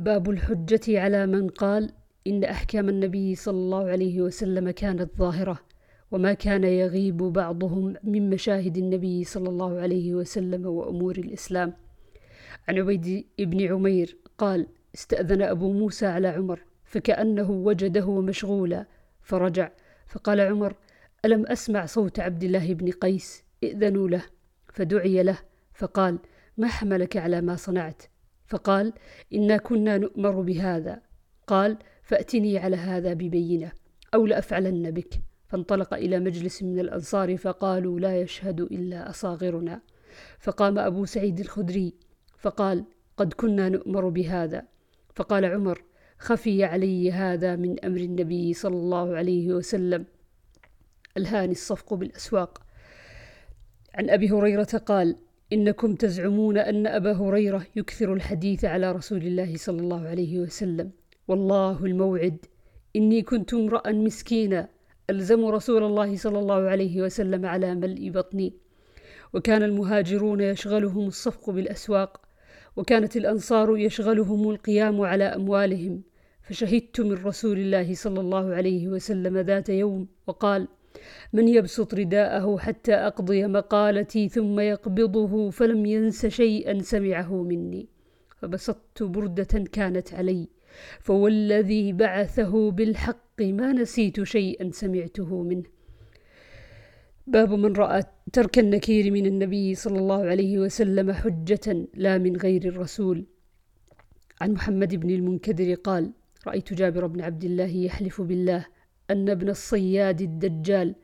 باب الحجة على من قال إن أحكام النبي صلى الله عليه وسلم كانت ظاهرة وما كان يغيب بعضهم من مشاهد النبي صلى الله عليه وسلم وأمور الإسلام. عن عبيد بن عمير قال استأذن أبو موسى على عمر فكأنه وجده مشغولا فرجع فقال عمر ألم أسمع صوت عبد الله بن قيس؟ ائذنوا له. فدعي له فقال ما حملك على ما صنعت؟ فقال إنا كنا نؤمر بهذا. قال فأتني على هذا ببينة أو لأفعلن بك. فانطلق إلى مجلس من الأنصار فقالوا لا يشهد إلا أصاغرنا. فقام أبو سعيد الخدري فقال قد كنا نؤمر بهذا. فقال عمر خفي علي هذا من أمر النبي صلى الله عليه وسلم. ألهاني الصفق بالأسواق. عن أبي هريرة قال إنكم تزعمون أن أبا هريرة يكثر الحديث على رسول الله صلى الله عليه وسلم. والله الموعد. إني كنت امرأ مسكينا ألزم رسول الله صلى الله عليه وسلم على ملء بطني. وكان المهاجرون يشغلهم الصفق بالأسواق. وكانت الأنصار يشغلهم القيام على أموالهم. فشهدت من رسول الله صلى الله عليه وسلم ذات يوم وقال من يبسط رداءه حتى أقضي مقالتي ثم يقبضه فلم ينس شيئا سمعه مني. فبسطت بردة كانت علي فوالذي بعثه بالحق ما نسيت شيئا سمعته منه. باب من رأى ترك النكير من النبي صلى الله عليه وسلم حجة لا من غير الرسول. عن محمد بن المنكدر قال رأيت جابر بن عبد الله يحلف بالله أن ابن الصياد الدجال.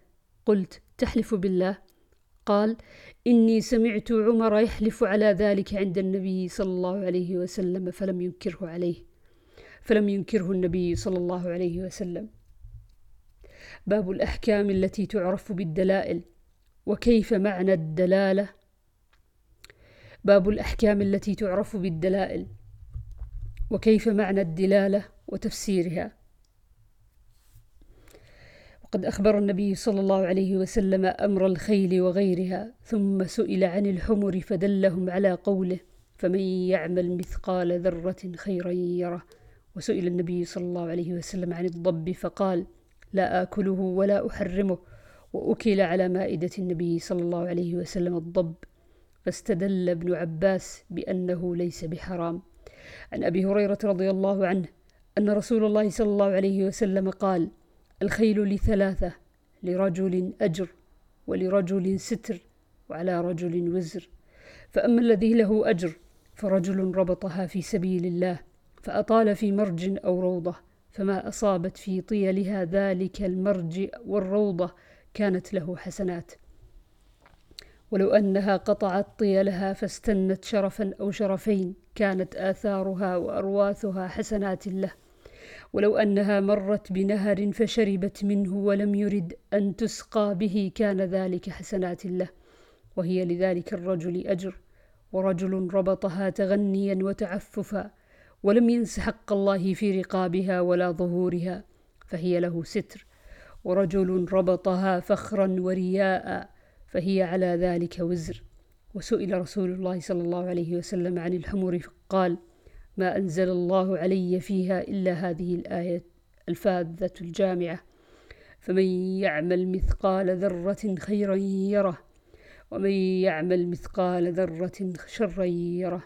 قلت تحلف بالله؟ قال إني سمعت عمر يحلف على ذلك عند النبي صلى الله عليه وسلم فلم ينكره عليه. فلم ينكره النبي صلى الله عليه وسلم. باب الأحكام التي تعرف بالدلائل. وكيف معنى الدلالة؟ باب الأحكام التي تعرف بالدلائل. وكيف معنى الدلالة وتفسيرها؟ وقد أخبر النبي صلى الله عليه وسلم أمر الخيل وغيرها ثم سئل عن الحمر فدلهم على قوله فمن يعمل مثقال ذرة خيرا يره. وسئل النبي صلى الله عليه وسلم عن الضب فقال لا آكله ولا أحرمه. وأكل على مائدة النبي صلى الله عليه وسلم الضب فاستدل ابن عباس بأنه ليس بحرام. عن أبي هريرة رضي الله عنه أن رسول الله صلى الله عليه وسلم قال الخيل لثلاثة لرجل أجر ولرجل ستر وعلى رجل وزر. فأما الذي له أجر فرجل ربطها في سبيل الله فأطال في مرج أو روضة فما أصابت في طيلها ذلك المرج والروضة كانت له حسنات. ولو أنها قطعت طيلها فاستنت شرفا أو شرفين كانت آثارها وأرواثها حسنات له. ولو أنها مرت بنهر فشربت منه ولم يرد أن تسقى به كان ذلك حسنات له. وهي لذلك الرجل أجر ورجل ربطها تغنيا وتعففا ولم ينس حق الله في رقابها ولا ظهورها فهي له ستر. ورجل ربطها فخرا ورياء فهي على ذلك وزر. وسئل رسول الله صلى الله عليه وسلم عن الحمر فقال ما أنزل الله علي فيها إلا هذه الآية الفاذة الجامعة. فمن يعمل مثقال ذرة خيرا يره ومن يعمل مثقال ذرة شرا يره.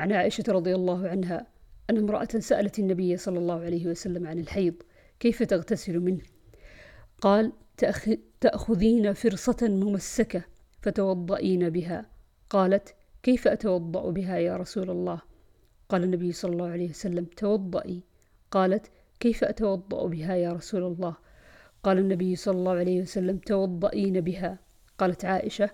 عن عائشة رضي الله عنها أن امرأة سألت النبي صلى الله عليه وسلم عن الحيض كيف تغتسل منه؟ قال تأخذين فرصة ممسكة فتوضئين بها. قالت كيف أتوضأ بها يا رسول الله؟ قال النبي صلى الله عليه وسلم توضئي. قالت كيف أتوضأ بها يا رسول الله؟ قال النبي صلى الله عليه وسلم توضئين بها. قالت عائشة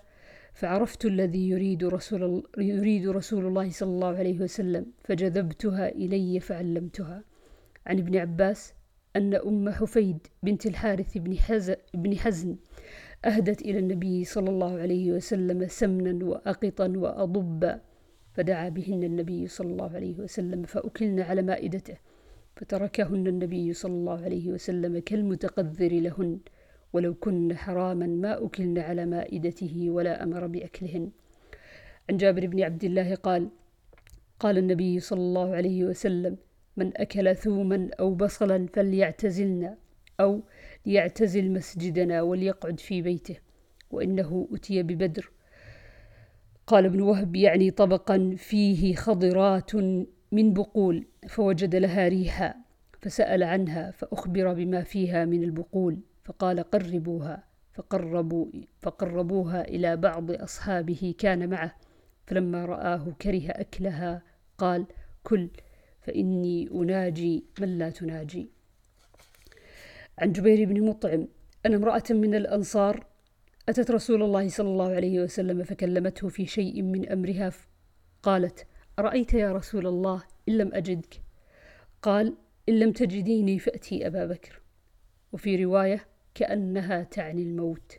فعرفت الذي يريد رسول, يريد رسول الله صلى الله عليه وسلم فجذبتها إلي فعلمتها. عن ابن عباس أن أم حفيد بنت الحارث بن, حز بن حزن أهدت إلى النبي صلى الله عليه وسلم سمنا وأقطا وأضبا. فدعا بهن النبي صلى الله عليه وسلم فأكلن على مائدته فتركهن النبي صلى الله عليه وسلم كالمتقذر لهن ولو كن حراما ما أكلن على مائدته ولا أمر بأكلهن. عن جابر بن عبد الله قال قال النبي صلى الله عليه وسلم من أكل ثوما أو بصلا فليعتزلنا أو ليعتزل مسجدنا وليقعد في بيته وإنه أتي ببدر قال ابن وهب يعني طبقا فيه خضرات من بقول فوجد لها ريحا فسأل عنها فأخبر بما فيها من البقول فقال قربوها فقربوا فقربوها إلى بعض أصحابه كان معه فلما رآه كره أكلها قال كل فإني أناجي من لا تناجي. عن جبير بن مطعم أن امرأة من الأنصار أتت رسول الله صلى الله عليه وسلم فكلمته في شيء من أمرها؟ قالت أرأيت يا رسول الله إن لم أجدك؟ قال إن لم تجديني فأتي أبا بكر. وفي رواية كأنها تعني الموت.